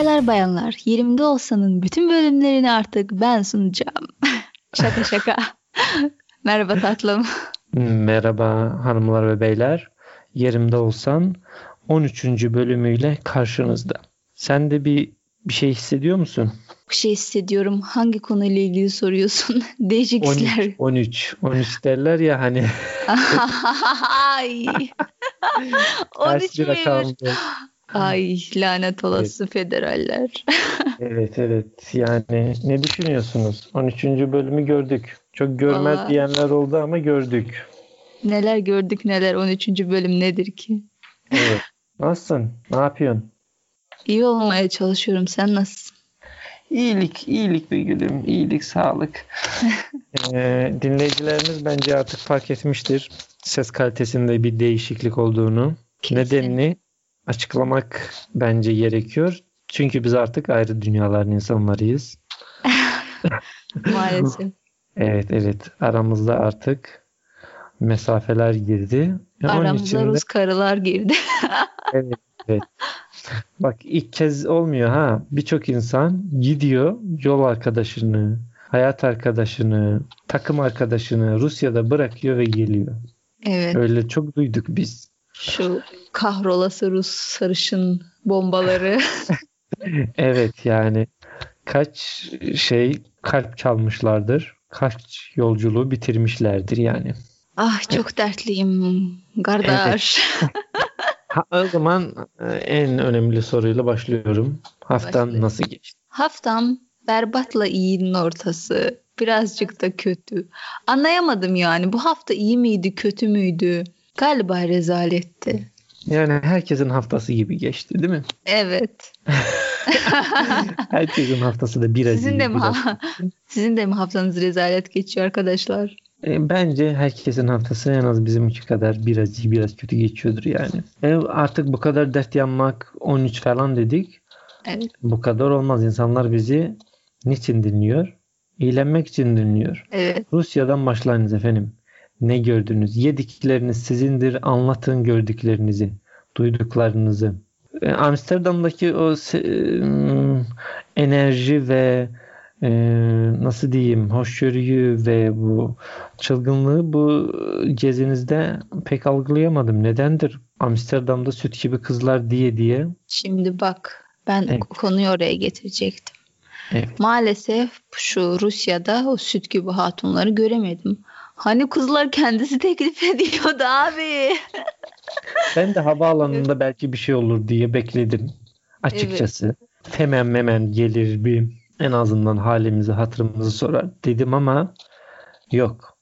Baylar bayanlar 20'de olsanın bütün bölümlerini artık ben sunacağım. şaka şaka. Merhaba tatlım. Merhaba hanımlar ve beyler. Yerimde olsan 13. bölümüyle karşınızda. Sen de bir bir şey hissediyor musun? Bir şey hissediyorum. Hangi konuyla ilgili soruyorsun? Değişik 13, hisler. 13. 13 derler ya hani. Ay. 13 ters bir miymiş? Ay lanet olası federaller. Evet evet yani ne düşünüyorsunuz? 13. bölümü gördük. Çok görmez Vallahi. diyenler oldu ama gördük. neler gördük neler 13. bölüm nedir ki? Evet. Nasılsın? Ne yapıyorsun? İyi olmaya çalışıyorum. Sen nasılsın? İyilik, iyilik bir gülüm. İyilik, sağlık. Ee, dinleyicilerimiz bence artık fark etmiştir. Ses kalitesinde bir değişiklik olduğunu. Kesin. Nedenini açıklamak bence gerekiyor. Çünkü biz artık ayrı dünyaların insanlarıyız. Maalesef. Evet evet aramızda artık mesafeler girdi. Ve onun Aramıza için de- Rus karılar girdi. Evet, evet. Bak ilk kez olmuyor ha. Birçok insan gidiyor yol arkadaşını, hayat arkadaşını, takım arkadaşını Rusya'da bırakıyor ve geliyor. evet. Öyle çok duyduk biz. Şu kahrolası Rus sarışın bombaları. Evet yani kaç şey kalp çalmışlardır. Kaç yolculuğu bitirmişlerdir yani. ah çok dertliyim. Kardeş. Ha, o zaman e, en önemli soruyla başlıyorum. Haftan Başlayın. nasıl geçti? Haftam berbatla iyinin ortası. Birazcık da kötü. Anlayamadım yani. Bu hafta iyi miydi, kötü müydü? Galiba rezaletti. Yani herkesin haftası gibi geçti değil mi? Evet. Herkesin haftası da biraz Sizin iyi, de mi biraz sizin de mi haftanız rezalet geçiyor arkadaşlar? E, Bence herkesin haftası en az bizimki kadar biraz iyi biraz kötü geçiyordur yani. E, artık bu kadar dert yanmak 13 falan dedik. Evet. Bu kadar olmaz. İnsanlar bizi niçin dinliyor? Eğlenmek için dinliyor. Evet. Rusya'dan başlayınız efendim. Ne gördünüz? Yedikleriniz sizindir. Anlatın gördüklerinizi, duyduklarınızı. E, Amsterdam'daki o ım, enerji ve e, nasıl diyeyim hoşgörüyü ve bu çılgınlığı bu gezinizde pek algılayamadım. Nedendir? Amsterdam'da süt gibi kızlar diye diye. Şimdi bak ben Evet. konuyu oraya getirecektim. Evet. Maalesef şu Rusya'da o süt gibi hatunları göremedim. Hani kızlar kendisi teklif ediyordu abi. Ben de havaalanında belki bir şey olur diye bekledim. Açıkçası. Hemen memen gelir bir en azından halimizi hatırımızı sorar dedim ama yok.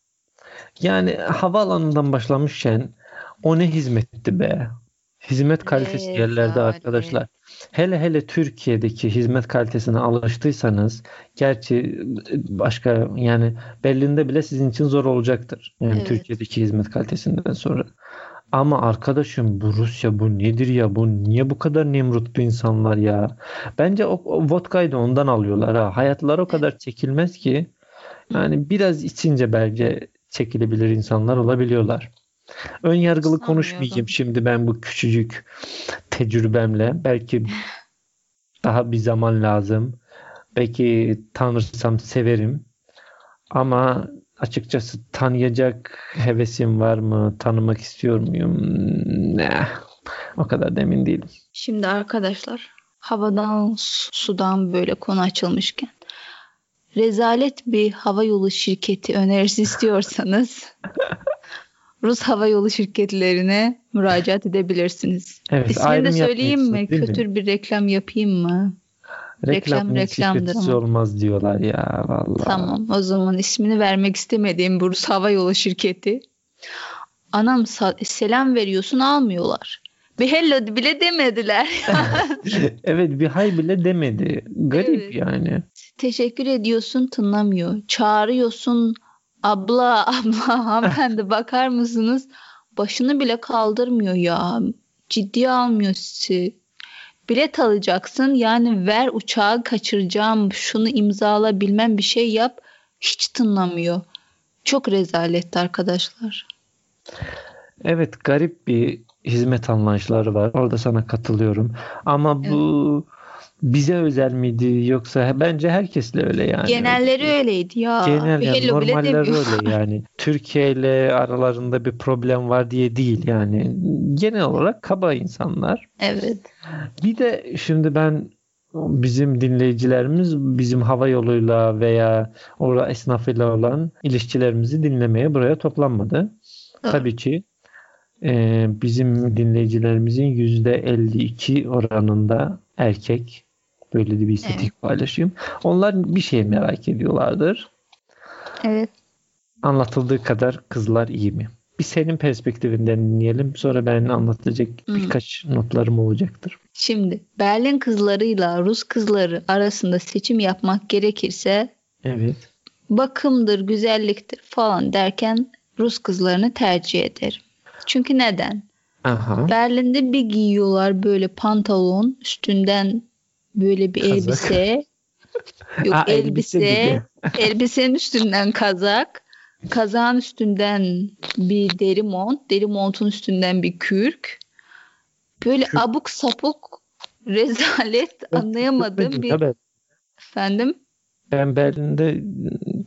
Yani havaalanından başlamışken o ne hizmetti be. Hizmet kalitesi yerlerde Rezalet. arkadaşlar. Hele hele Türkiye'deki hizmet kalitesine alıştıysanız gerçi başka yani Berlin'de bile sizin için zor olacaktır. Yani Evet. Türkiye'deki hizmet kalitesinden sonra. Ama arkadaşım bu Rusya bu nedir ya bu niye bu kadar nemrutlu insanlar ya? Bence o, o vodkayı da ondan alıyorlar ha. Hayatları o kadar çekilmez ki yani biraz içince bence çekilebilir insanlar olabiliyorlar. Ön yargılı konuşmayayım şimdi ben bu küçücük tecrübemle. Belki daha bir zaman lazım. Belki tanırsam severim. Ama açıkçası tanıyacak hevesim var mı? Tanımak istiyor muyum? Ne. O kadar da emin değilim. Şimdi arkadaşlar havadan su- sudan böyle konu açılmışken rezalet bir hava yolu şirketi önerisi istiyorsanız Rus hava yolu şirketlerine müracaat edebilirsiniz. Evet, İsmini de söyleyeyim mi? Kötü bir reklam yapayım mı? reklam Reklamın reklamdır ama. olmaz diyorlar ya vallahi. Tamam o zaman ismini vermek istemediğim bu Rus hava yolu şirketi. Anam selam veriyorsun almıyorlar. Bir hello bile demediler. Evet bir hay bile demedi. Garip Evet. yani. Teşekkür ediyorsun tınlamıyor. Çağırıyorsun abla abla hanımefendi bakar mısınız? Başını bile kaldırmıyor ya. Ciddiye almıyor sizi. Bilet alacaksın yani ver uçağı kaçıracağım şunu imzala bilmem bir şey yap. Hiç tınlamıyor. Çok rezaletti arkadaşlar. Evet garip bir hizmet anlayışları var. Orada sana katılıyorum. Ama bu bize özel miydi yoksa bence herkesle öyle yani. Genelleri öyleydi ya. Genel yani Hello normaller öyle yani. Türkiye ile aralarında bir problem var diye değil yani. Genel olarak kaba insanlar. Evet. Bir de şimdi ben bizim dinleyicilerimiz bizim hava yoluyla veya orada esnafıyla olan ilişkilerimizi dinlemeye buraya toplanmadı. Doğru. Tabii ki e, bizim dinleyicilerimizin %52 oranında erkek. Böyle de bir istatistik paylaşayım. Onlar bir şey merak ediyorlardır. Evet. Anlatıldığı kadar kızlar iyi mi? Bir senin perspektifinden dinleyelim. Sonra ben anlatacak Hı. birkaç notlarım olacaktır. Şimdi Berlin kızlarıyla Rus kızları arasında seçim yapmak gerekirse Evet. bakımdır, güzelliktir falan derken Rus kızlarını tercih ederim. Çünkü neden? Aha. Berlin'de bir giyiyorlar böyle pantolon, üstünden böyle bir Kazak. elbise. Yok Ha, elbise elbise, elbisenin üstünden kazak, kazağın üstünden bir deri mont, deri montun üstünden bir kürk. Böyle Kürk. abuk sapuk rezalet anlayamadığım bir Tabii. efendim. Ben Berlin'de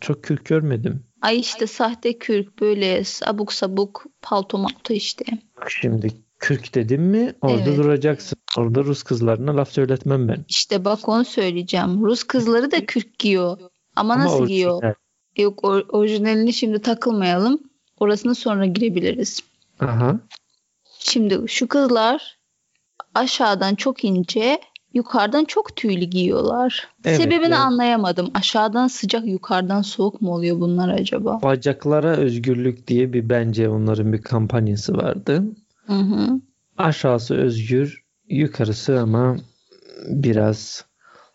çok kürk görmedim. Ay işte sahte kürk böyle abuk sabuk palto malto işte. Şimdi kürk dedim mi orada Evet. duracaksın. Orada Rus kızlarına laf söyletmem ben. İşte bak onu söyleyeceğim. Rus kızları da kürk giyiyor. Ama, Ama nasıl giyiyor? orijinal. Yok or- orijinalini şimdi takılmayalım. Orasına sonra girebiliriz. Aha. Şimdi şu kızlar aşağıdan çok ince, yukarıdan çok tüylü giyiyorlar. Evet, Sebebini yani- anlayamadım. Aşağıdan sıcak, yukarıdan soğuk mu oluyor bunlar acaba? Bacaklara özgürlük diye bir bence onların bir kampanyası vardı. Hı hı. Aşağısı özgür, yukarısı ama biraz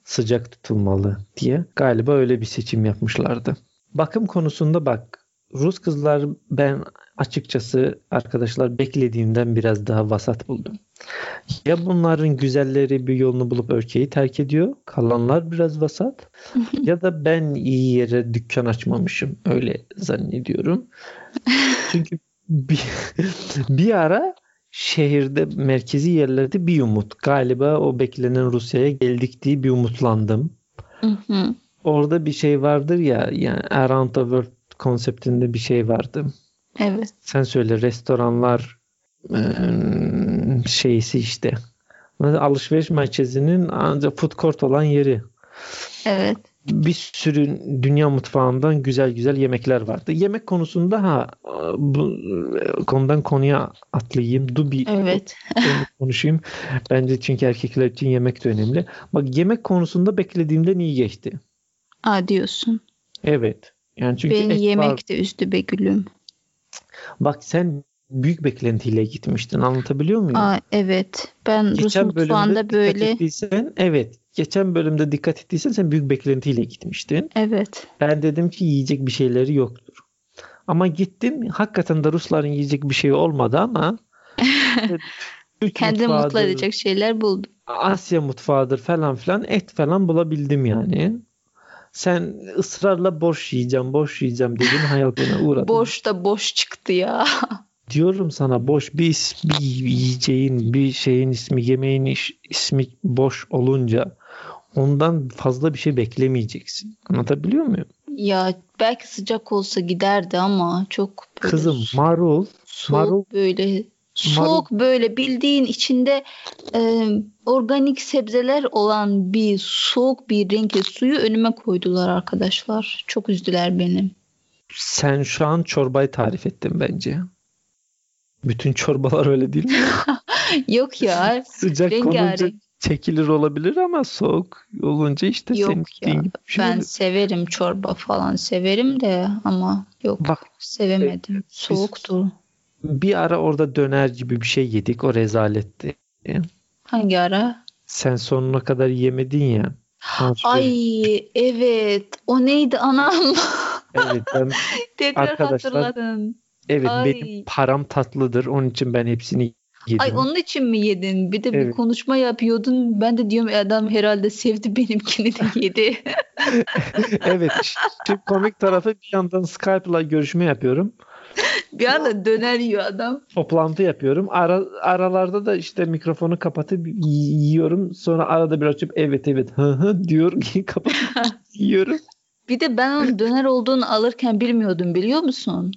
sıcak tutulmalı diye. Galiba öyle bir seçim yapmışlardı. Bakım konusunda bak Rus kızlar ben açıkçası arkadaşlar beklediğimden biraz daha vasat buldum. Ya bunların güzelleri bir yolunu bulup ülkeyi terk ediyor. Kalanlar biraz vasat. ya da ben iyi yere dükkan açmamışım. Öyle zannediyorum. Çünkü bir, bir ara şehirde merkezi yerlerde bir umut. Galiba o beklenen Rusya'ya geldik diye bir umutlandım. Hı hı. Orada bir şey vardır ya yani Around the World konseptinde bir şey vardı. Evet. Sen söyle restoranlar şeysi işte. Alışveriş merkezinin ancak food court olan yeri. Evet. Bir sürü dünya mutfağından güzel güzel yemekler vardı. Yemek konusunda ha bu konudan konuya atlayayım. Dur bir Evet. onu konuşayım. Bence çünkü erkekler için yemek de önemli. Bak yemek konusunda beklediğimden iyi geçti. Aa diyorsun. Evet. Yani çünkü Beni yemek var. de üzdü be gülüm. Bak sen büyük beklentiyle gitmiştin. Anlatabiliyor muyum? Aa evet. Ben Rus Geçen bölümde mutfağında böyle evet. Geçen bölümde dikkat ettiysen sen büyük beklentiyle gitmiştin. evet. Ben dedim ki yiyecek bir şeyleri yoktur. Ama gittim hakikaten de Rusların yiyecek bir şey olmadı ama Kendi mutlu edecek şeyler buldum. Asya mutfağıdır falan filan et falan bulabildim yani. Sen ısrarla boş yiyeceğim, boş yiyeceğim dedin hayal kırıklığına uğradın. Boş da boş çıktı ya. Diyorum sana boş bir, is- bir yiyeceğin, bir şeyin ismi, yemeğin iş- ismi boş olunca ondan fazla bir şey beklemeyeceksin. Anlatabiliyor muyum? Ya belki sıcak olsa giderdi ama çok böyle Kızım marul, soğuk marul böyle soğuk böyle bildiğin içinde e, organik sebzeler olan bir soğuk bir renkli suyu önüme koydular arkadaşlar. Çok üzdüler beni. sen şu an çorbayı tarif ettin bence. Bütün çorbalar öyle değil mi? Yok ya Sıcak rengarenk. Çekilir olabilir ama soğuk olunca işte Yok senin ya, gibi bir şey Ben oluyor. severim çorba falan severim de ama yok Bak sevemedim. Soğuktu. bir ara orada döner gibi bir şey yedik. O rezaletti. Hangi ara? Sen sonuna kadar yemedin ya. Ay evet o neydi anam? Evet ben Tekrar Arkadaşlar, hatırladın. evet Ay. benim param tatlıdır. Onun için ben hepsini yedim. Ay onun için mi yedin? Bir de bir Evet. konuşma yapıyordun. Ben de diyorum "E, adam herhalde sevdi benimkini de yedi. evet. Şimdi komik tarafı bir yandan Skype'la görüşme yapıyorum. Bir anda döner yiyor adam. Toplantı yapıyorum. Ara, aralarda da işte mikrofonu kapatıp yiyorum. Sonra arada bir açıp evet evet hı hı diyor kapatıp yiyorum. Bir de ben onun döner olduğunu alırken bilmiyordum biliyor musun?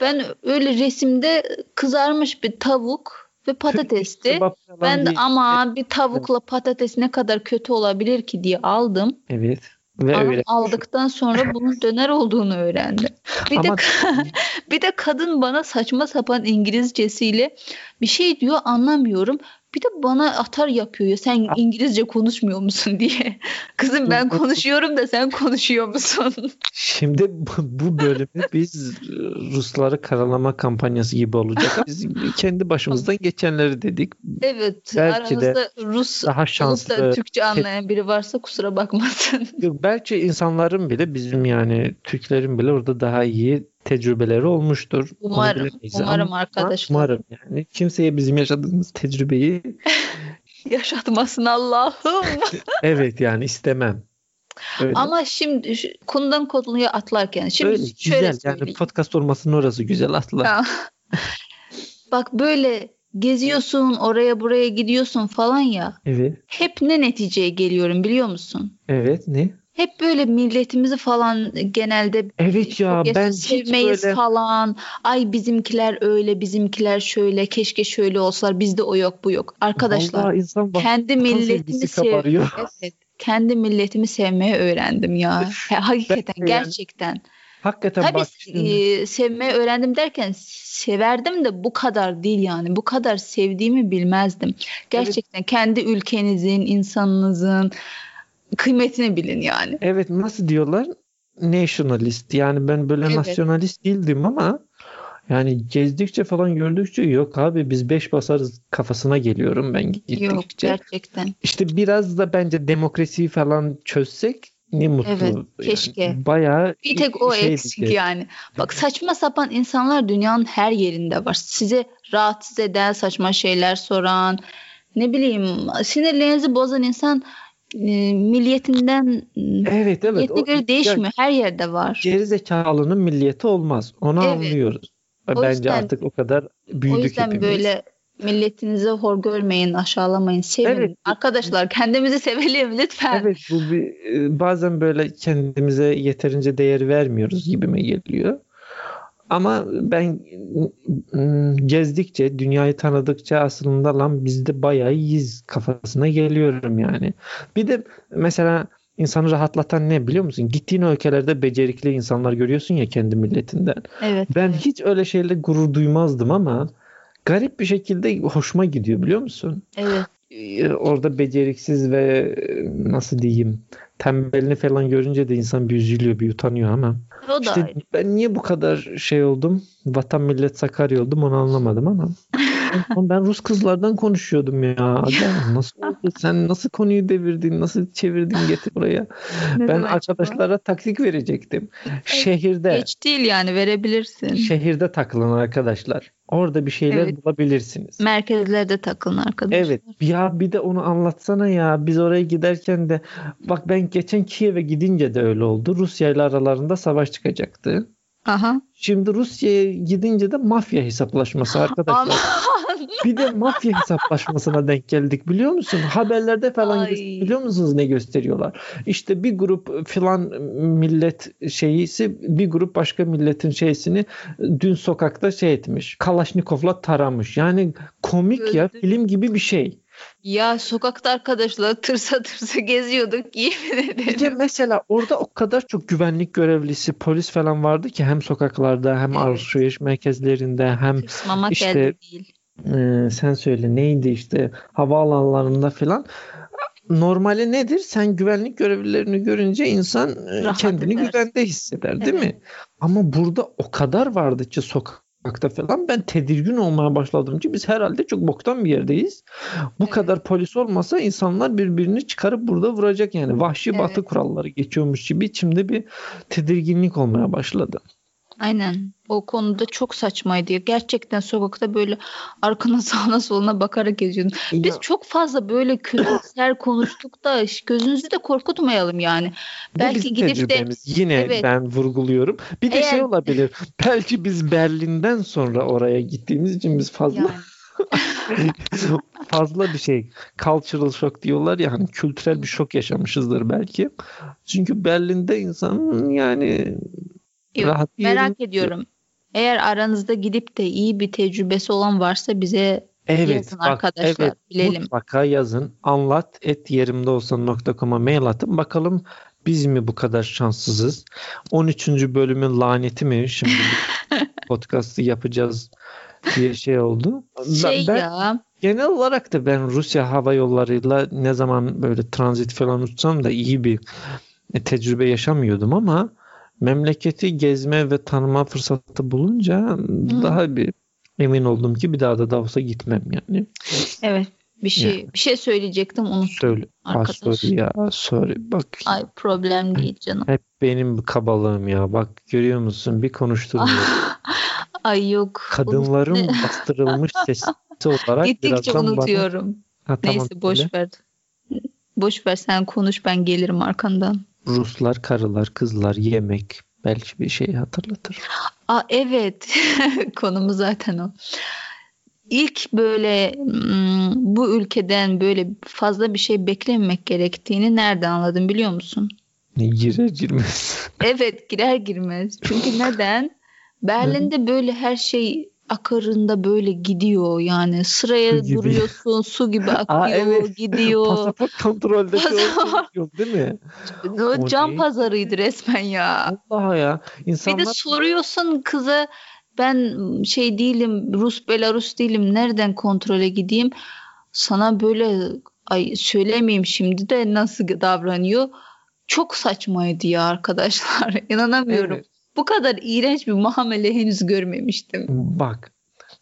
Ben öyle resimde kızarmış bir tavuk ve patatesti. ben de ama bir tavukla patates ne kadar kötü olabilir ki diye aldım. Evet. Ve öyle. aldıktan sonra bunun döner olduğunu öğrendim. Bir Ama... de bir de kadın bana saçma sapan İngilizcesiyle bir şey diyor anlamıyorum. Bir de bana atar yapıyor ya sen İngilizce konuşmuyor musun diye. Kızım ben konuşuyorum da sen konuşuyor musun? Şimdi bu bölümü biz Rusları karalama kampanyası gibi olacak. Biz kendi başımızdan geçenleri dedik. Evet. Belki de Rus daha şanslı Türkçe anlayan biri varsa kusura bakmasın. Yok, belki insanların bile bizim yani Türklerin bile orada daha iyi tecrübeleri olmuştur. Umarım. Umarım Ama arkadaşlar. Umarım yani. Kimseye bizim yaşadığımız tecrübeyi yaşatmasın Allah'ım. evet yani istemem. Öyle. Ama şimdi kundan konuya atlarken şimdi Öyle, şöyle güzel yani podcast olmasının orası güzel atla. Bak böyle geziyorsun oraya buraya gidiyorsun falan ya. Evet. Hep ne neticeye geliyorum biliyor musun? Evet ne? Hep böyle milletimizi falan genelde Evet ya ben sevmeyiz böyle... falan. Ay bizimkiler öyle, bizimkiler şöyle. Keşke şöyle olsalar. Bizde o yok, bu yok. Arkadaşlar insan kendi milletimi sev evet, kendi milletimi sevmeye öğrendim ya. Hakikaten ben, gerçekten. Yani, hakikaten Tabii bak, e, sevmeyi öğrendim derken severdim de bu kadar değil yani. Bu kadar sevdiğimi bilmezdim. Gerçekten evet. kendi ülkenizin, insanınızın kıymetini bilin yani. Evet nasıl diyorlar? Nationalist. Yani ben böyle evet. nasyonalist değildim ama yani gezdikçe falan gördükçe yok abi biz beş basarız kafasına geliyorum ben gittikçe. Yok gerçekten. İşte biraz da bence demokrasiyi falan çözsek ne mutlu. Evet keşke. Yani bayağı bir tek o şey eksik yani. Bak saçma sapan insanlar dünyanın her yerinde var. Size rahatsız eden saçma şeyler soran ne bileyim sinirlerinizi bozan insan e, milliyetinden evet, evet. milliyetine göre o, değişmiyor. Her yerde var. Geri zekalının milliyeti olmaz. Onu evet. anlıyoruz. O Bence yüzden, artık o kadar büyüdük O yüzden hepimiz. böyle milletinizi hor görmeyin, aşağılamayın, sevin. Evet. Arkadaşlar kendimizi sevelim lütfen. Evet bu bir, e, bazen böyle kendimize yeterince değer vermiyoruz gibime geliyor. Ama ben gezdikçe, dünyayı tanıdıkça aslında lan biz de bayağı iyiyiz kafasına geliyorum yani. Bir de mesela insanı rahatlatan ne biliyor musun? Gittiğin ülkelerde becerikli insanlar görüyorsun ya kendi milletinden. Evet. Ben hiç öyle şeyle gurur duymazdım ama garip bir şekilde hoşuma gidiyor biliyor musun? Evet. Orada beceriksiz ve nasıl diyeyim tembelini falan görünce de insan bir üzülüyor, bir utanıyor ama. O da işte ayrı. ben niye bu kadar şey oldum? Vatan millet Sakarya oldum onu anlamadım ama. ben Rus kızlardan konuşuyordum ya. Nasıl oldu? Sen nasıl konuyu devirdin? Nasıl çevirdin getir buraya? Ne ben arkadaşlara taktik verecektim. Şehirde. Geç değil yani verebilirsin. Şehirde takılın arkadaşlar. Orada bir şeyler evet. bulabilirsiniz. Merkezlerde takılın arkadaşlar. Evet. Ya bir de onu anlatsana ya. Biz oraya giderken de bak ben geçen Kiev'e gidince de öyle oldu. Rusya ile aralarında savaş çıkacaktı. Aha. Şimdi Rusya'ya gidince de mafya hesaplaşması arkadaşlar. bir de mafya hesaplaşmasına denk geldik biliyor musun? Haberlerde falan biliyor musunuz ne gösteriyorlar? İşte bir grup filan millet şeyisi bir grup başka milletin şeysini dün sokakta şey etmiş. Kalaşnikov'la taramış. Yani komik Öldü. ya film gibi bir şey. Ya sokakta arkadaşlar tırsa tırsa geziyorduk yemin ederim. Bir de mesela orada o kadar çok güvenlik görevlisi polis falan vardı ki hem sokaklarda hem evet. alışveriş merkezlerinde hem Tırsmamak işte değil. E, sen söyle neydi işte havaalanlarında falan normali nedir? Sen güvenlik görevlilerini görünce insan e, Rahat kendini edersin. güvende hisseder değil evet. mi? Ama burada o kadar vardı ki sokak sokakta falan ben tedirgin olmaya başladım ki biz herhalde çok boktan bir yerdeyiz. Bu evet. kadar polis olmasa insanlar birbirini çıkarıp burada vuracak yani vahşi evet. batı kuralları geçiyormuş gibi içimde bir tedirginlik olmaya başladı. Aynen. O konuda çok saçmaydı. ya. Gerçekten sokakta böyle arkana sağına soluna bakarak geziyordun. Biz çok fazla böyle kötüler konuştuk da gözünüzü de korkutmayalım yani. bu Belki gidip de. Yine evet ben vurguluyorum. Bir de şey eğer olabilir. Belki biz Berlin'den sonra oraya gittiğimiz için biz fazla yani fazla bir şey cultural shock diyorlar ya hani kültürel bir şok yaşamışızdır belki. Çünkü Berlin'de insan yani rahat merak ediyorum. Eğer aranızda gidip de iyi bir tecrübesi olan varsa bize Evet yazın bak arkadaşlar evet bilelim. mutlaka yazın. Anlat et yerimdeolsan.com'a mail atın. Bakalım biz mi bu kadar şanssızız? 13. bölümün laneti mi? Şimdi podcast'ı yapacağız diye şey oldu. Şey ben ya genel olarak da ben Rusya hava yollarıyla ne zaman böyle transit falan uçsam da iyi bir tecrübe yaşamıyordum ama memleketi gezme ve tanıma fırsatı bulunca hı, daha bir emin oldum ki bir daha da Davos'a gitmem yani. evet bir Yani şey bir şey söyleyecektim unuttum söyle. Arkadaş. sorry ya sorry. Bak Ay problem değil canım. hep benim kabalığım ya. Bak görüyor musun bir konuşturmuyor. Ay yok. Kadınların Unut- bastırılmış sesi olarak Gittikçe birazdan bana unutuyorum. ha, tamam Neyse boş söyle. ver. Boş ver sen konuş ben gelirim arkandan. Ruslar, karılar, kızlar, yemek belki bir şey hatırlatır. Aa evet. Konumu zaten o. İlk böyle mm, bu ülkeden böyle fazla bir şey beklememek gerektiğini nereden anladım biliyor musun? Ne girer girmez. Evet girer girmez. Çünkü neden? Berlin'de böyle her şey akarında böyle gidiyor yani Su sıraya gibi. duruyorsun su gibi Aa akıyor evet. gidiyor. Pasaport kontrolde Pasaport. yok değil mi? O can ne? pazarıydı resmen ya. Allah ya. Bir de İnsanlar soruyorsun kıza ben şey değilim Rus Belarus değilim nereden kontrole gideyim? Sana böyle ay söylemeyeyim şimdi de nasıl davranıyor. Çok saçmaydı ya arkadaşlar. İnanamıyorum. evet. Bu kadar iğrenç bir muamele henüz görmemiştim. Bak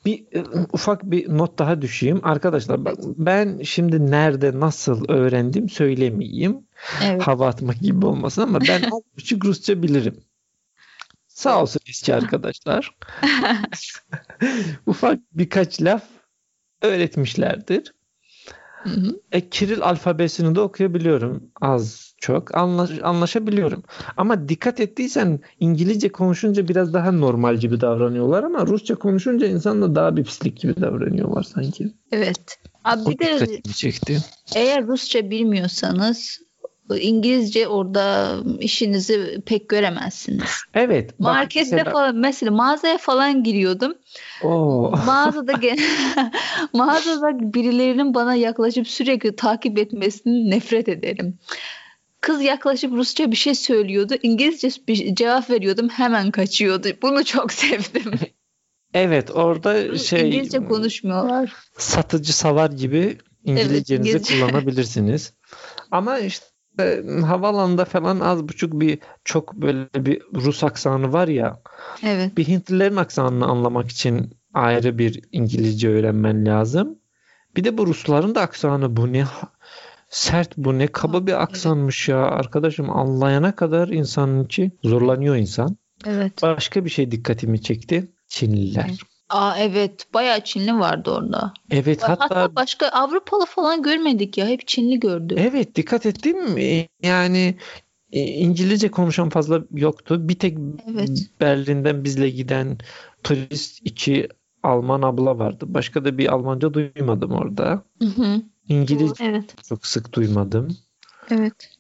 bir e, ufak bir not daha düşeyim. Arkadaşlar bak ben şimdi nerede nasıl öğrendim söylemeyeyim. Evet. Hava atmak gibi olmasın ama ben az buçuk Rusça bilirim. Sağ olsun eski arkadaşlar. Ufak birkaç laf öğretmişlerdir. Hı hı. E, Kiril alfabesini de okuyabiliyorum az çok anlaş, anlaşabiliyorum. Ama dikkat ettiysen İngilizce konuşunca biraz daha normal gibi davranıyorlar ama Rusça konuşunca insanla daha bir pislik gibi davranıyorlar sanki. Evet. Abi bir de çekti. eğer Rusça bilmiyorsanız İngilizce orada işinizi pek göremezsiniz. Evet. Markette mesela falan mesela mağazaya falan giriyordum. o Mağazada mağazada birilerinin bana yaklaşıp sürekli takip etmesini nefret ederim. Kız yaklaşıp Rusça bir şey söylüyordu. İngilizce bir cevap veriyordum. Hemen kaçıyordu. Bunu çok sevdim. evet orada şey İngilizce konuşmuyorlar. satıcı savar gibi İngilizcenizi İngilizce. kullanabilirsiniz. Ama işte havaalanında falan az buçuk bir çok böyle bir Rus aksanı var ya. Evet. Bir Hintlilerin aksanını anlamak için ayrı bir İngilizce öğrenmen lazım. Bir de bu Rusların da aksanı bu ne sert bu ne kaba bir aksanmış ya arkadaşım anlayana kadar insanın içi zorlanıyor insan. Evet. Başka bir şey dikkatimi çekti. Çinliler. Aa evet. Bayağı Çinli vardı orada. Evet Hatta, hatta başka Avrupalı falan görmedik ya. Hep Çinli gördük. evet dikkat ettim mi? Yani e, İngilizce konuşan fazla yoktu. Bir tek Evet. Berlin'den bizle giden turist iki Alman abla vardı. Başka da bir Almanca duymadım orada. Hı hı. İngilizce Evet. çok sık duymadım. Evet.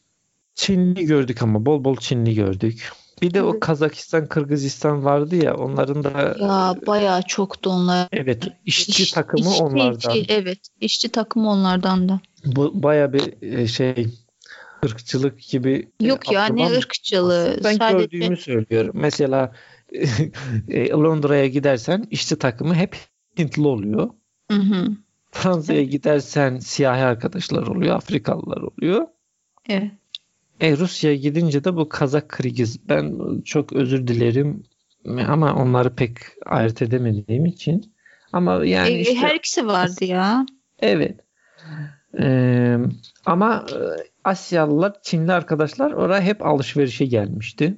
Çinli gördük ama bol bol Çinli gördük. Bir de o Evet. Kazakistan, Kırgızistan vardı ya onların da Ya bayağı çoktu onlar. evet işçi İş- takımı işçi- onlardan. evet. İşçi takımı onlardan da. Bu baya bir e, şey ırkçılık gibi e, Yok ya ne ırkçılığı. Ben Sadece gördüğümü söylüyorum. Mesela e, Londra'ya gidersen işçi takımı hep Hintli oluyor. Hı hı. Fransa'ya gidersen siyahi arkadaşlar oluyor, Afrikalılar oluyor. Evet. E Rusya'ya gidince de bu Kazak Kırgız. Ben çok özür dilerim ama onları pek ayırt edemediğim için. Ama yani E, işte her ikisi vardı ya. evet. Ee, ama e, Asyalılar, Çinli arkadaşlar oraya hep alışverişe gelmişti.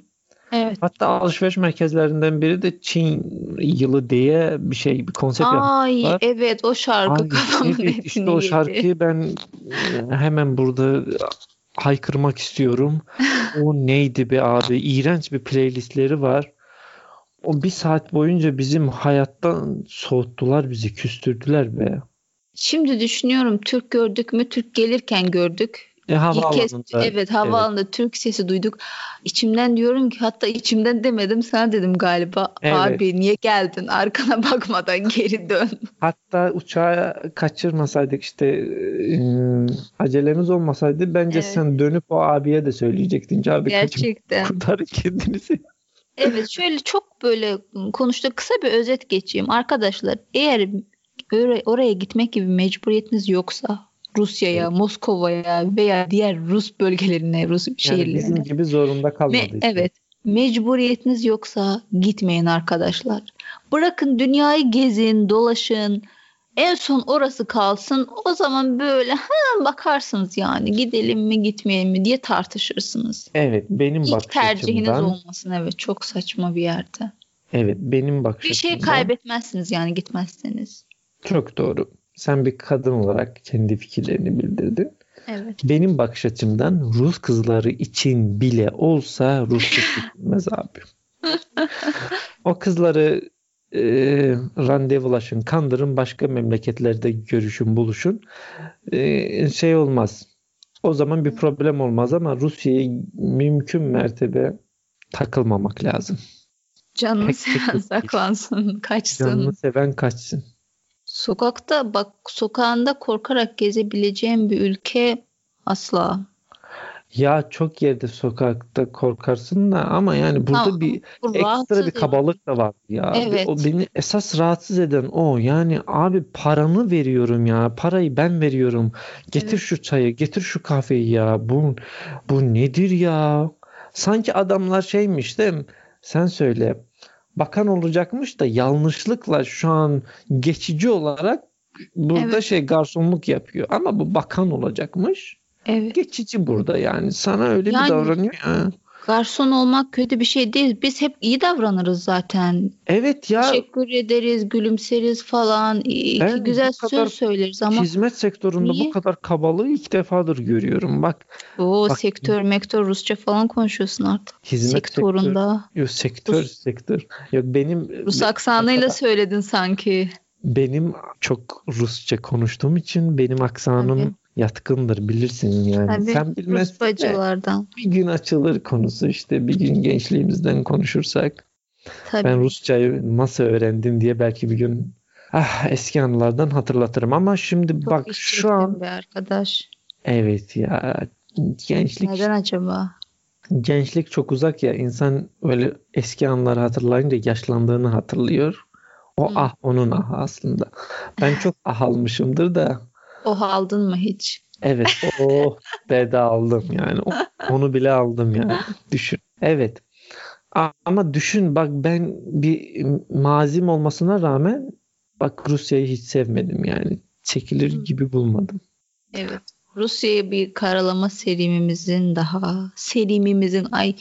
Evet. Hatta alışveriş merkezlerinden biri de Çin yılı diye bir şey bir konsept Ay yapmışlar. evet o şarkı Ay, kafamın evet, işte o şarkıyı ben e, hemen burada haykırmak istiyorum. O neydi be abi? İğrenç bir playlistleri var. O bir saat boyunca bizim hayattan soğuttular bizi, küstürdüler be. Şimdi düşünüyorum Türk gördük mü? Türk gelirken gördük. E, İlk kez evet havaalanında Türk sesi duyduk. İçimden diyorum ki hatta içimden demedim sana dedim galiba. Evet. Abi niye geldin? Arkana bakmadan geri dön. Hatta uçağı kaçırmasaydık işte e, acelemiz olmasaydı bence Evet. sen dönüp o abiye de söyleyecektin. Abi Gerçekten. kurtarın kendinizi. Evet şöyle çok böyle konuştuk kısa bir özet geçeyim. Arkadaşlar eğer oraya gitmek gibi mecburiyetiniz yoksa Rusya'ya, Moskova'ya veya diğer Rus bölgelerine, Rus Yani şehirlerine. bizim gibi zorunda Me- kalmadıysa. evet. Mecburiyetiniz yoksa gitmeyin arkadaşlar. Bırakın dünyayı gezin, dolaşın. En son orası kalsın. O zaman böyle ha bakarsınız yani gidelim mi gitmeyelim mi diye tartışırsınız. Evet, benim İlk bakış tercihiniz açımdan olmasın evet çok saçma bir yerde. evet benim bakış Bir şey açımdan kaybetmezsiniz yani gitmezseniz. çok doğru. Sen bir kadın olarak kendi fikirlerini bildirdin. Evet. Benim bakış açımdan Rus kızları için bile olsa Rusluk gitmez abi. O kızları e, randevulaşın, kandırın, başka memleketlerde görüşün, buluşun. E, şey olmaz. O zaman bir problem olmaz ama Rusya'ya mümkün mertebe takılmamak lazım. Canını Pek seven saklansın, kaçsın. Canını seven kaçsın. Sokakta bak sokağında korkarak gezebileceğim bir ülke asla. Ya çok yerde sokakta korkarsın da ama yani burada Tamam, bir ekstra bir kabalık da var ya. Evet. O beni esas rahatsız eden o. Yani abi paramı veriyorum ya. Parayı ben veriyorum. Getir Evet. şu çayı, getir şu kahveyi ya. Bu bu nedir ya? Sanki adamlar şeymiş değil mi? Sen söyle. Bakan olacakmış da yanlışlıkla şu an geçici olarak burada Evet. şey garsonluk yapıyor. Ama bu bakan olacakmış. Evet. Geçici burada yani. Sana öyle bir Yani- davranıyor ya. Garson olmak kötü bir şey değil. Biz hep iyi davranırız zaten. Evet ya Teşekkür ederiz, gülümseriz falan. İyi Ben ki bu güzel söz söyleriz ama hizmet sektöründe Niye? bu kadar kabalığı ilk defadır görüyorum. Bak o bak- sektör, mektör Rusça falan konuşuyorsun artık. hizmet Sektöründe. sektör, yok sektör Rus- sektör. Yok benim Rus aksanıyla kadar- söyledin sanki. benim çok Rusça konuştuğum için benim aksanım. Yatkındır bilirsin yani. Tabii, Sen Rus bilmezsin bacılardan. bir gün açılır konusu işte bir gün gençliğimizden konuşursak. Tabii. Ben Rusçayı nasıl öğrendim diye belki bir gün ah, eski anılardan hatırlatırım ama şimdi Çok bak şu an be arkadaş. evet ya gençlik Neden acaba? gençlik çok uzak ya insan öyle eski anları hatırlayınca yaşlandığını hatırlıyor. O Hı. ah onun ah aslında. Ben çok ah almışımdır da Oh aldın mı hiç? evet o beda aldım yani onu bile aldım yani düşün. Evet. Ama düşün bak ben bir mazim olmasına rağmen bak Rusya'yı hiç sevmedim yani. Çekilir gibi bulmadım. Evet. Rusya'ya bir karalama serimimizin daha serimimizin ay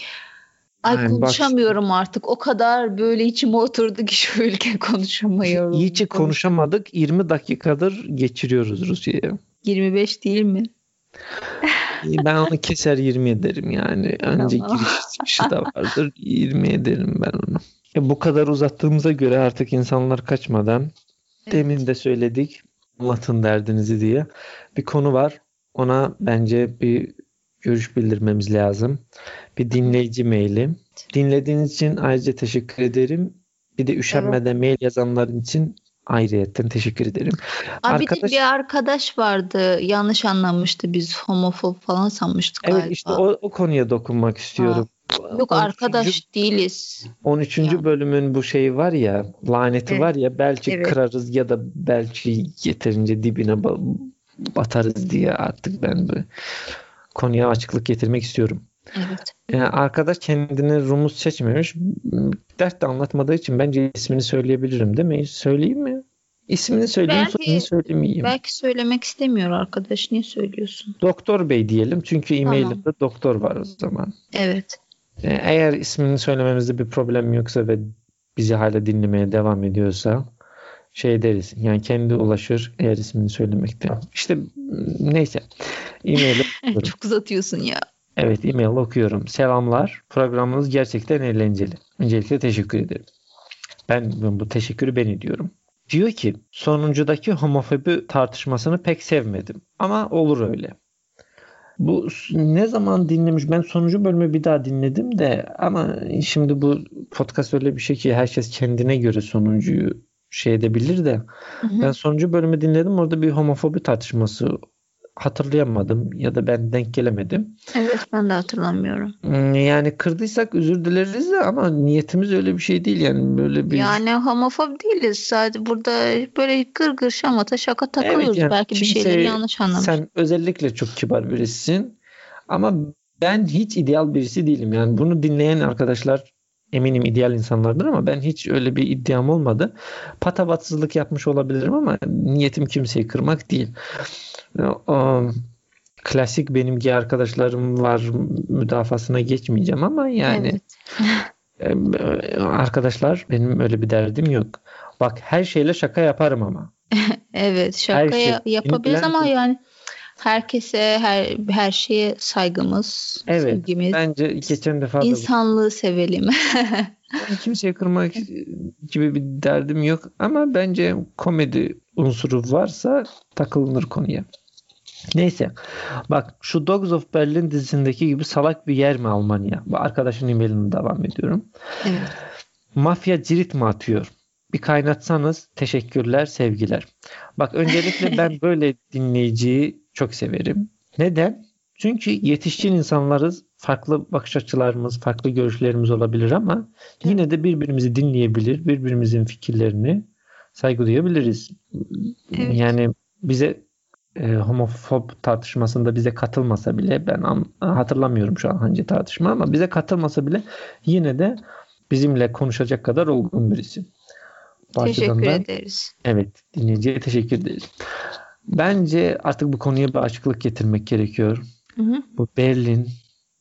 ay Yani konuşamıyorum artık. O kadar böyle içime oturdu ki şu ülke konuşamıyorum. İyice konuşamadık. 20 dakikadır geçiriyoruz Rusya'ya. 25 değil mi? Ben onu keser 20 ederim yani. Önce Tamam. giriş çıkışı da vardır. 20 ederim ben onu. E bu kadar uzattığımıza göre artık insanlar kaçmadan demin de söyledik anlatın derdinizi diye bir konu var. Ona bence bir görüş bildirmemiz lazım. Bir dinleyici maili. Dinlediğiniz için ayrıca teşekkür ederim. Bir de üşenmeden mail yazanların için ayrıyetten teşekkür ederim. Abi Arkadaş- bir arkadaş vardı. Yanlış anlamıştı. Biz homofob falan sanmıştık Evet galiba. işte o, o konuya dokunmak istiyorum. Yok 13. arkadaş değiliz. 13. Ya. bölümün bu şeyi var ya laneti Evet. var ya belki Evet. kırarız ya da belki yeterince dibine ba- batarız diye artık ben bu konuya açıklık getirmek istiyorum. Evet. Yani arkadaş kendini Rumuz seçmemiş. Dert de anlatmadığı için bence ismini söyleyebilirim değil mi? Söyleyeyim mi? İsmini söyleyeyim, Belki- soyadını söylemeyeyim. Belki söylemek istemiyor arkadaş. Niye söylüyorsun? Doktor Bey diyelim çünkü Tamam. e-mailinde doktor var o zaman. Evet. E, Eğer ismini söylememizde bir problem yoksa ve bizi hala dinlemeye devam ediyorsa şey deriz. Yani kendi ulaşır eğer ismini söylemekte. İşte neyse. E-mail'i Çok uzatıyorsun ya. Evet e-mail okuyorum. Selamlar. Programınız gerçekten eğlenceli. Öncelikle teşekkür ederim. Ben bu teşekkürü ben ediyorum. Diyor ki sonuncudaki homofobi tartışmasını pek sevmedim. Ama olur öyle. Bu ne zaman dinlemiş? Ben sonuncu bölümü bir daha dinledim de ama şimdi bu podcast öyle bir şey ki herkes kendine göre sonuncuyu şey edebilir de Hı hı. ben sonuncu bölümü dinledim orada bir homofobi tartışması hatırlayamadım ya da ben denk gelemedim. Evet ben de hatırlamıyorum. Hmm, Yani kırdıysak özür dileriz de ama niyetimiz öyle bir şey değil yani böyle bir Yani homofob değiliz. Sadece burada böyle gırgır şamata şaka takılıyoruz. Evet yani Belki bir şeyleri yanlış anlamış. sen özellikle çok kibar birisin ama ben hiç ideal birisi değilim yani bunu dinleyen arkadaşlar eminim ideal insanlardır ama ben hiç öyle bir iddiam olmadı. Patavatsızlık yapmış olabilirim ama niyetim kimseyi kırmak değil. O, klasik benim gay arkadaşlarım var müdafasına geçmeyeceğim ama yani Evet. Ee, Arkadaşlar benim öyle bir derdim yok. Bak her şeyle şaka yaparım ama. Evet şaka şey- ya- yapabiliriz ama yani herkese her her şeye saygımız, Evet. sevgimiz, Bence geçen defa da insanlığı sevelim. Ben kimseyi kırmak gibi bir derdim yok ama bence komedi unsuru varsa takılınır konuya. Neyse. Bak şu Dogs of Berlin dizisindeki gibi salak bir yer mi Almanya? Bu arkadaşın e-mailini devam ediyorum. evet. Mafya cirit mi atıyor? Bir kaynatsanız teşekkürler, sevgiler. Bak öncelikle ben böyle dinleyiciyi çok severim. Neden? Çünkü yetişkin insanlarız. Farklı bakış açılarımız, farklı görüşlerimiz olabilir ama yine de birbirimizi dinleyebilir, birbirimizin fikirlerini saygı duyabiliriz. Evet. Yani bize e, homofob tartışmasında bize katılmasa bile ben an- hatırlamıyorum şu an hangi tartışma ama bize katılmasa bile yine de bizimle konuşacak kadar olgun birisi. Teşekkür da- ederiz. Evet, dinleyiciye teşekkür ederiz. Bence artık bu konuya bir açıklık getirmek gerekiyor. Hı hı. Bu Berlin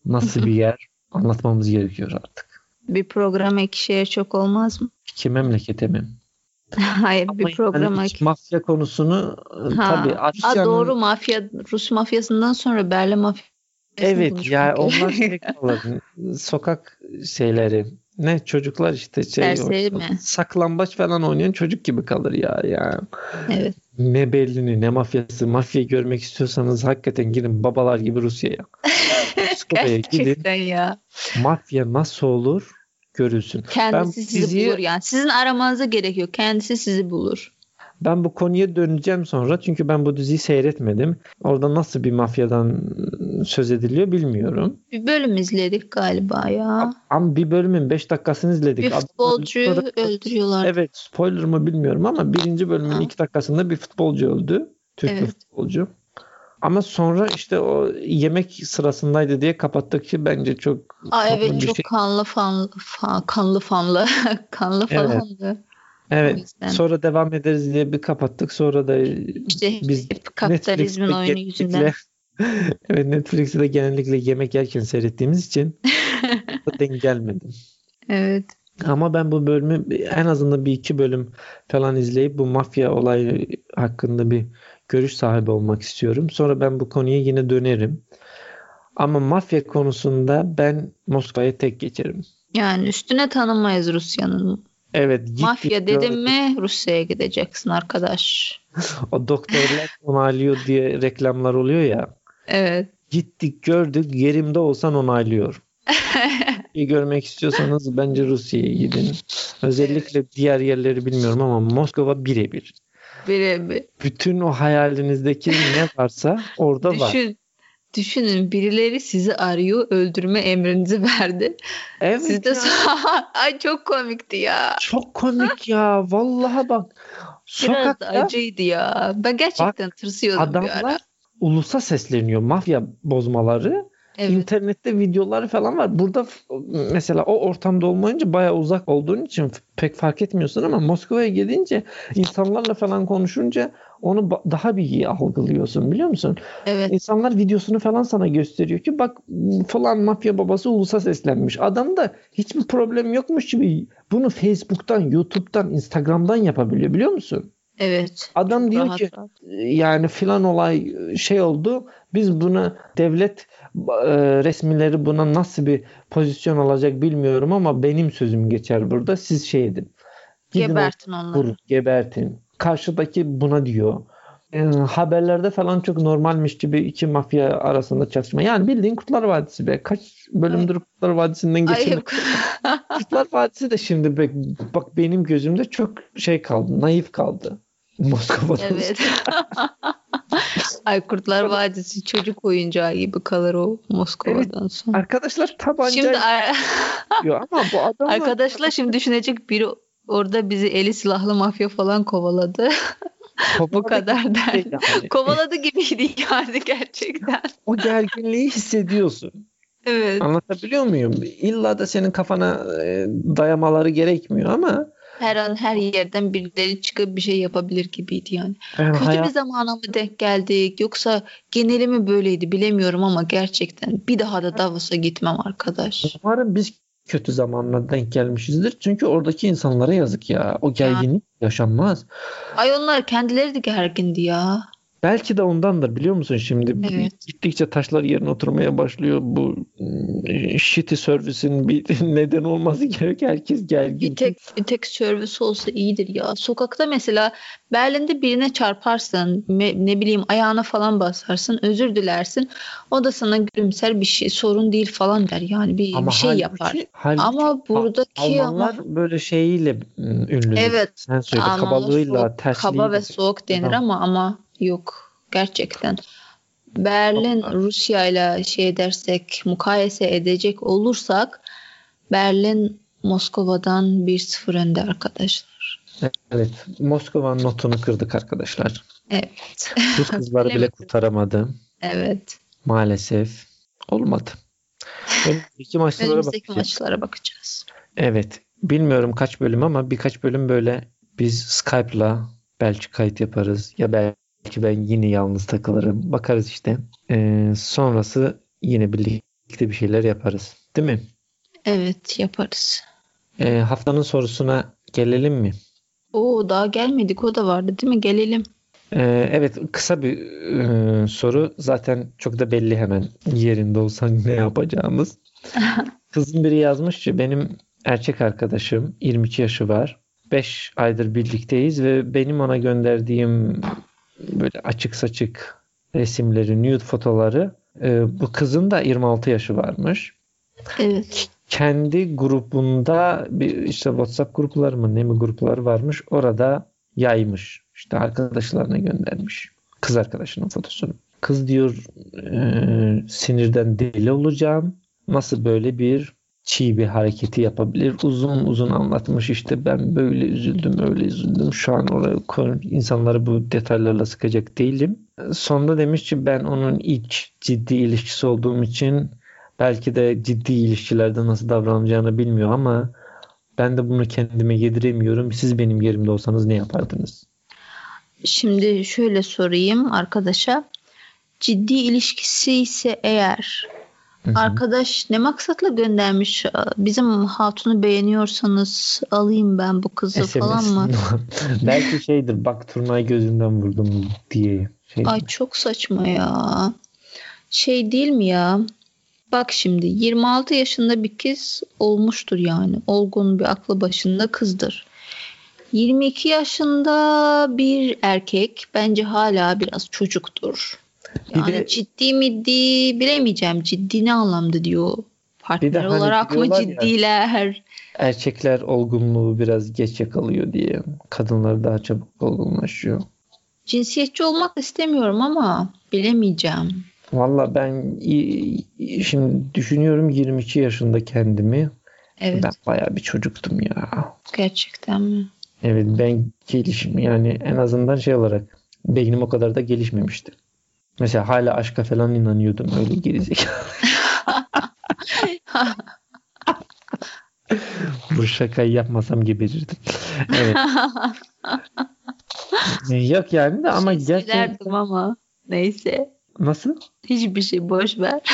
nasıl bir yer anlatmamız gerekiyor artık. Bir programa iki şehir çok olmaz mı? İki memlekete mi? Hayır Ama bir yani programa iç mafya konusunu e, Ha. tabii Rusya'nın doğru mafya Rus mafyasından sonra Berlin mafyasını Evet ya onlar kalır. Sokak şeyleri. Ne çocuklar işte şey Serseri o- mi? saklambaç falan oynayan çocuk gibi kalır ya ya. Evet. Ne Berlin'i ne mafyası. Mafyayı görmek istiyorsanız hakikaten gidin babalar gibi Rusya'ya. Moskova'ya gidin. Ya. Mafya nasıl olur görülsün. Kendisi Ben sizi diziyi- bulur yani. Sizin aramanıza gerek yok. Kendisi sizi bulur. Ben bu konuya döneceğim sonra çünkü ben bu diziyi seyretmedim. Orada nasıl bir mafyadan söz ediliyor bilmiyorum. Bir bölüm izledik galiba ya. Ama bir bölümün 5 dakikasını izledik. Bir futbolcuyu öldürüyorlar. öldürüyorlar. Evet spoiler mı bilmiyorum ama birinci bölümün Ha. 2 dakikasında bir futbolcu öldü. Türk Evet. futbolcu. Ama sonra işte o yemek sırasındaydı diye kapattık ki bence çok Aa, evet çok şey. kanlı fanlı fa- kanlı fanlı kanlı Evet. falandı. O Evet. Sonra devam ederiz diye bir kapattık. Sonra da İşte biz hep kapitalizmin oyunu yüzünden. evet Netflix'te de genellikle yemek yerken seyrettiğimiz için denk gelmedi. Evet. Ama ben bu bölümü en azından bir iki bölüm falan izleyip bu mafya olayı hakkında bir görüş sahibi olmak istiyorum. Sonra ben bu konuya yine dönerim. Ama mafya konusunda ben Moskova'ya tek geçerim. Yani üstüne tanımayız Rusya'nın. Evet gittik Mafya dedim mi Rusya'ya gideceksin arkadaş. O doktorlar onaylıyor diye reklamlar oluyor ya. Evet. Gittik gördük yerimde olsan onaylıyor. İyi görmek istiyorsanız bence Rusya'ya gidin. Özellikle diğer yerleri bilmiyorum ama Moskova birebir. Birebir. Bütün o hayalinizdeki ne varsa orada var. Düşün. Düşünün birileri sizi arıyor öldürme emrinizi verdi. Evet Siz de ay çok komikti ya. çok komik ya. Vallahi bak Biraz da sokakta acıydı ya. Ben gerçekten tırsıyordum bir ara. adamlar ulusa sesleniyor. Mafya bozmaları Evet. İnternette videolar falan var. Burada mesela o ortamda olmayınca bayağı uzak olduğun için pek fark etmiyorsun ama Moskova'ya gidince insanlarla falan konuşunca onu daha bir iyi algılıyorsun biliyor musun? Evet. İnsanlar videosunu falan sana gösteriyor ki bak falan mafya babası ulusa seslenmiş. Adam da hiçbir problem yokmuş gibi bunu Facebook'tan, YouTube'dan, Instagram'dan yapabiliyor biliyor musun? Evet. Adam diyor Rahat ki rahat. yani filan olay şey oldu. Biz buna devlet e, resmileri buna nasıl bir pozisyon alacak bilmiyorum ama benim sözüm geçer burada. Siz şey edin. Gidin Gebertin onları. vurun, gebertin. Karşıdaki buna diyor. E, haberlerde falan çok normalmiş gibi iki mafya arasında çatışma. Yani bildiğin Kurtlar Vadisi be. Kaç bölümdür Kurtlar Vadisi'nden Ay, geçen. Kurtlar Vadisi de şimdi bak, bak benim gözümde çok şey kaldı. Naif kaldı. Moskova'da. evet. Ay Kurtlar Vadisi çocuk oyuncağı gibi kalır o Moskova'dan sonra. Arkadaşlar tabanca Şimdi ar- diyor ama bu adamlar arkadaşlar şimdi düşünecek biri orada bizi eli silahlı mafya falan kovaladı. Bu kovaladı kadar gibi der. yani. Kovaladı gibiydi yani gerçekten. O gerginliği hissediyorsun. Evet. Anlatabiliyor muyum? İlla da senin kafana e, dayamaları gerekmiyor ama Her an her yerden birileri çıkıp bir şey yapabilir gibiydi yani. yani Kötü hayat bir zamana mı denk geldik yoksa geneli mi böyleydi bilemiyorum ama gerçekten bir daha da Davos'a gitmem arkadaş. umarım biz kötü zamanla denk gelmişizdir. Çünkü oradaki insanlara yazık ya. O gerginlik yaşanmaz. Ay onlar kendileri de gergindi ya. Belki de ondandır biliyor musun şimdi Evet. gittikçe taşlar yerine oturmaya başlıyor. Bu mm, shitty servisin bir neden olması gerek. Herkes gergin. Bir tek bir tek servis olsa iyidir ya. Sokakta mesela Berlin'de birine çarparsın, ne bileyim ayağına falan basarsın, özür dilersin. O da sana gülümser bir şey sorun değil falan der. Yani bir, Ama bir şey halbuki- yapar. halbuki Ama buradaki Almanlar ama böyle şeyiyle mm, ünlüdür. Evet, Sen söyle kabalığıyla, soğuk, tersliğiyle. kaba ve soğuk denir Adam. ama ama yok gerçekten. Berlin Rusya ile şey dersek mukayese edecek olursak Berlin Moskova'dan 1-0 önde arkadaşlar. Evet. Moskova notunu kırdık arkadaşlar. Evet. Rus kızları bile kurtaramadı. Evet. Maalesef. Olmadı. Önümüzdeki maçlara Önümüzdeki bakacağız. maçlara bakacağız. Evet. Bilmiyorum kaç bölüm ama birkaç bölüm böyle biz Skype'la belki kayıt yaparız. Ya belki ben yine yalnız takılırım. Bakarız işte. Ee, sonrası yine birlikte bir şeyler yaparız. Değil mi? Evet yaparız. Ee, haftanın sorusuna gelelim mi? Oo daha gelmedik o da vardı değil mi? Gelelim. Ee, evet kısa bir e, soru. Zaten çok da belli hemen yerinde olsan ne yapacağımız. Kızın biri yazmış ki benim erkek arkadaşım 22 yaşı var. 5 aydır birlikteyiz ve benim ona gönderdiğim böyle açık saçık resimleri, nude fotoları e, bu kızın da 26 yaşı varmış. Evet. Kendi grubunda bir işte WhatsApp grupları mı ne mi gruplar varmış orada yaymış. İşte arkadaşlarına göndermiş. Kız arkadaşının fotosunu. Kız diyor e, sinirden deli olacağım. Nasıl böyle bir çiğ bir hareketi yapabilir? Uzun uzun anlatmış işte ben böyle üzüldüm öyle üzüldüm. Şu an oraya insanları bu detaylarla sıkacak değilim. Sonunda demiş ki ben onun ilk ciddi ilişkisi olduğum için belki de ciddi ilişkilerde nasıl davranacağını bilmiyor ama ben de bunu kendime yediremiyorum. Siz benim yerimde olsanız ne yapardınız? Şimdi şöyle sorayım arkadaşa. Ciddi ilişkisi ise eğer Hı hı. arkadaş ne maksatla göndermiş? Bizim hatunu beğeniyorsanız alayım ben bu kızı falan mı? Belki şeydir bak turnayı gözünden vurdum diye. Şey. Ay çok saçma ya. Şey değil mi ya? Bak şimdi 26 yaşında bir kız olmuştur yani. Olgun bir aklı başında kızdır. 22 yaşında bir erkek bence hala biraz çocuktur. Bir Yani de- ciddi mi di bilemeyeceğim. Ciddi ne anlamda diyor. Partner hani olarak mı diyorlar ya- ciddiler? Erkekler olgunluğu biraz geç yakalıyor diye. Kadınlar daha çabuk olgunlaşıyor. Cinsiyetçi olmak istemiyorum ama bilemeyeceğim. Valla ben şimdi düşünüyorum 22 yaşında kendimi. Evet Ben bayağı bir çocuktum ya. gerçekten mi? Evet ben gelişim yani en azından şey olarak beynim o kadar da gelişmemişti. Mesela hala aşka falan inanıyordum öyle gerizekalı. Bu şakayı yapmasam geberirdim. Evet. Yok yani de ama şey gerçekten ama neyse. nasıl? Hiçbir şey boş ver.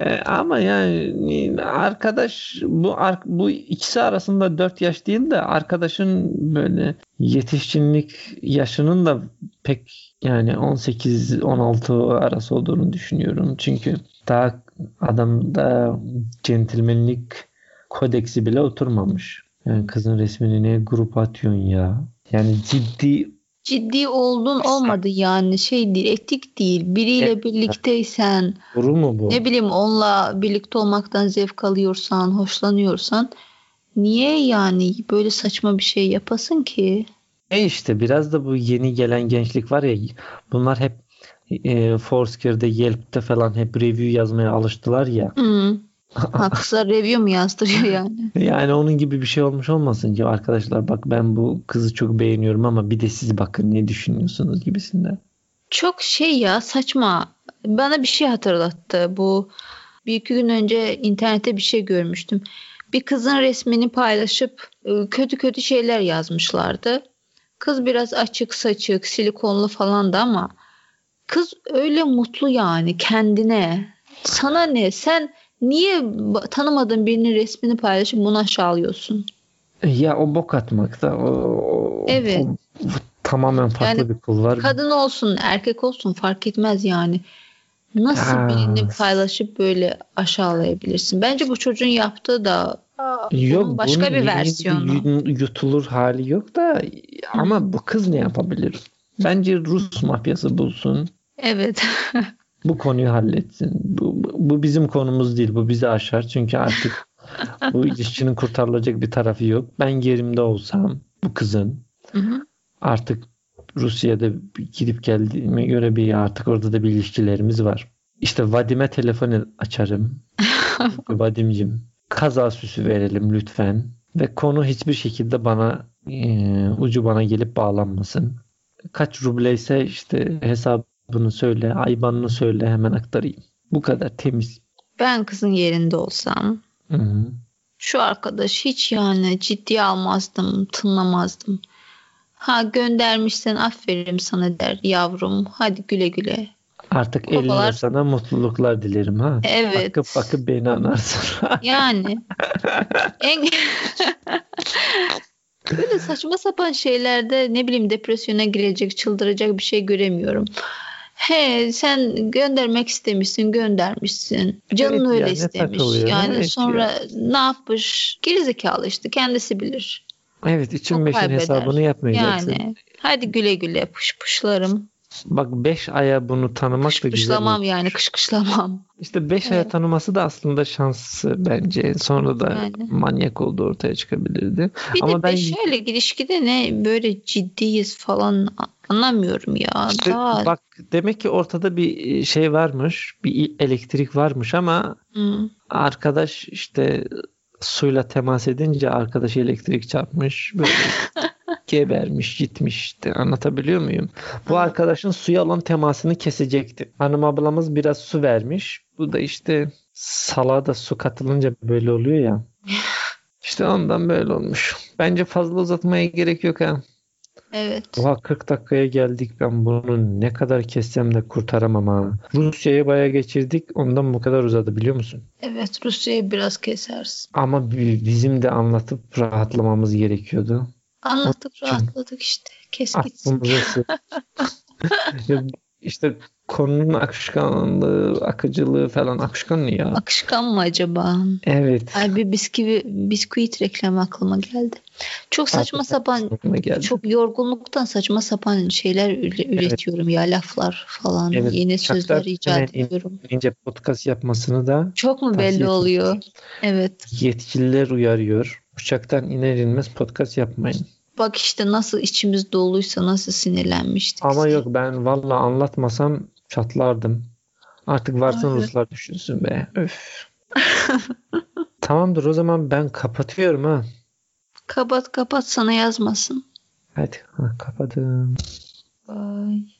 E, Ama yani arkadaş bu bu ikisi arasında 4 yaş değil de arkadaşın böyle yetişkinlik yaşının da pek yani 18-16 arası olduğunu düşünüyorum. Çünkü daha adamda centilmenlik kodeksi bile oturmamış. Yani kızın resmini ne grup atıyorsun ya? Yani ciddi Ciddi oldun olmadı yani şey değil etik değil. Biriyle Evet. birlikteysen soru mu bu? ne bileyim onunla birlikte olmaktan zevk alıyorsan, hoşlanıyorsan niye yani böyle saçma bir şey yapasın ki? E işte biraz da bu yeni gelen gençlik var ya bunlar hep e, Foursquare'de, Yelp'te falan hep review yazmaya alıştılar ya. Hmm. Ha, kızlar review mu yazdırıyor yani? Yani onun gibi bir şey olmuş olmasın ki arkadaşlar bak ben bu kızı çok beğeniyorum ama bir de siz bakın ne düşünüyorsunuz gibisinden. Çok şey ya saçma. Bana bir şey hatırlattı. Bu bir iki gün önce internette bir şey görmüştüm. Bir kızın resmini paylaşıp e, kötü kötü şeyler yazmışlardı. Kız biraz açık saçık, silikonlu falandı ama kız öyle mutlu yani kendine. Sana ne? Sen niye tanımadığın birinin resmini paylaşıp bunu aşağılıyorsun? Ya o bok atmak da o, o- Evet. o- o tamamen farklı Yani bir kul var. Kadın olsun, erkek olsun fark etmez yani. Nasıl Ya. birini paylaşıp böyle aşağılayabilirsin? Bence bu çocuğun yaptığı da Yok bunun başka bir versiyonu. yut- yutulur hali yok da ama bu kız ne yapabilir? Bence Rus mafyası bulsun. Evet. Bu konuyu halletsin. Bu, bu- bu bizim konumuz değil. Bu bizi aşar. Çünkü artık bu ilişkinin kurtarılacak bir tarafı yok. Ben yerimde olsam bu kızın Hı hı. artık Rusya'da gidip geldiğime göre bir artık orada da bir ilişkilerimiz var. İşte Vadim'e telefon açarım. Vadim'cim kaza süsü verelim lütfen. Ve konu hiçbir şekilde bana e, ucu bana gelip bağlanmasın. Kaç rubleyse işte hesabını söyle, aybanını söyle hemen aktarayım. Bu kadar temiz. ben kızın yerinde olsam Hı hı. şu arkadaş hiç yani ciddiye almazdım, tınlamazdım. Ha göndermişsen aferin sana der yavrum. Hadi güle güle. Artık Babalar- eline sana mutluluklar dilerim ha. Evet. Bakıp bakıp beni anarsın. Yani en böyle saçma sapan şeylerde ne bileyim depresyona girecek, çıldıracak bir şey göremiyorum. He sen göndermek istemişsin, göndermişsin. Canın Evet ya, öyle ne istemiş. Yani evet sonra ne yapmış? Gerizekalı işte kendisi bilir. Evet için beşin hesabını yapmayacaksın. Yani hadi güle güle pış pışlarım. Bak 5 aya bunu tanımak Kış da güzel. oldu. yani kış kışlamam. İşte 5 aya Evet. tanıması da aslında şansı bence. Sonra da Yani. manyak olduğu ortaya çıkabilirdi. Bir Ama de ben- beş aylık ilişkide ne böyle ciddiyiz falan anlamıyorum ya. İşte Daha bak demek ki ortada bir şey varmış. Bir elektrik varmış ama Hı. arkadaş işte suyla temas edince arkadaş elektrik çarpmış. Böyle gebermiş gitmiş işte anlatabiliyor muyum? Bu arkadaşın suya olan temasını kesecekti. Hanım ablamız biraz su vermiş. Bu da işte salağa da su katılınca böyle oluyor ya. İşte ondan böyle olmuş. Bence fazla uzatmaya gerek yok ha. Evet. Oha 40 dakikaya geldik. Ben bunu ne kadar kessem de kurtaramam ha. Rusya'yı bayağı geçirdik. Ondan bu kadar uzadı biliyor musun? Evet Rusya'yı biraz kesersin. Ama bi- bizim de anlatıp rahatlamamız gerekiyordu. Anlattık rahatladık işte. Kes gitsin. Ya işte konunun akışkanlığı, akıcılığı falan akışkan ne ya? Akışkan mı acaba? Evet. Ay bir bisküvi, bisküvit reklamı aklıma geldi. Çok saçma Hakikaten sapan geldi. çok yorgunluktan saçma sapan şeyler üre- üretiyorum ya laflar falan. Evet, Yeni sözler icat ediyorum. İnce podcast yapmasını da Çok mu belli oluyor? Evet. yetkililer uyarıyor. Uçaktan iner inmez podcast yapmayın. Bak işte nasıl içimiz doluysa nasıl sinirlenmiştik. Ama yok ben valla anlatmasam çatlardım. Artık varsın. Ruslar düşünsün be. Öf. Tamamdır o zaman ben kapatıyorum ha. Kapat kapat sana yazmasın. Hadi ha, kapadım. Bye.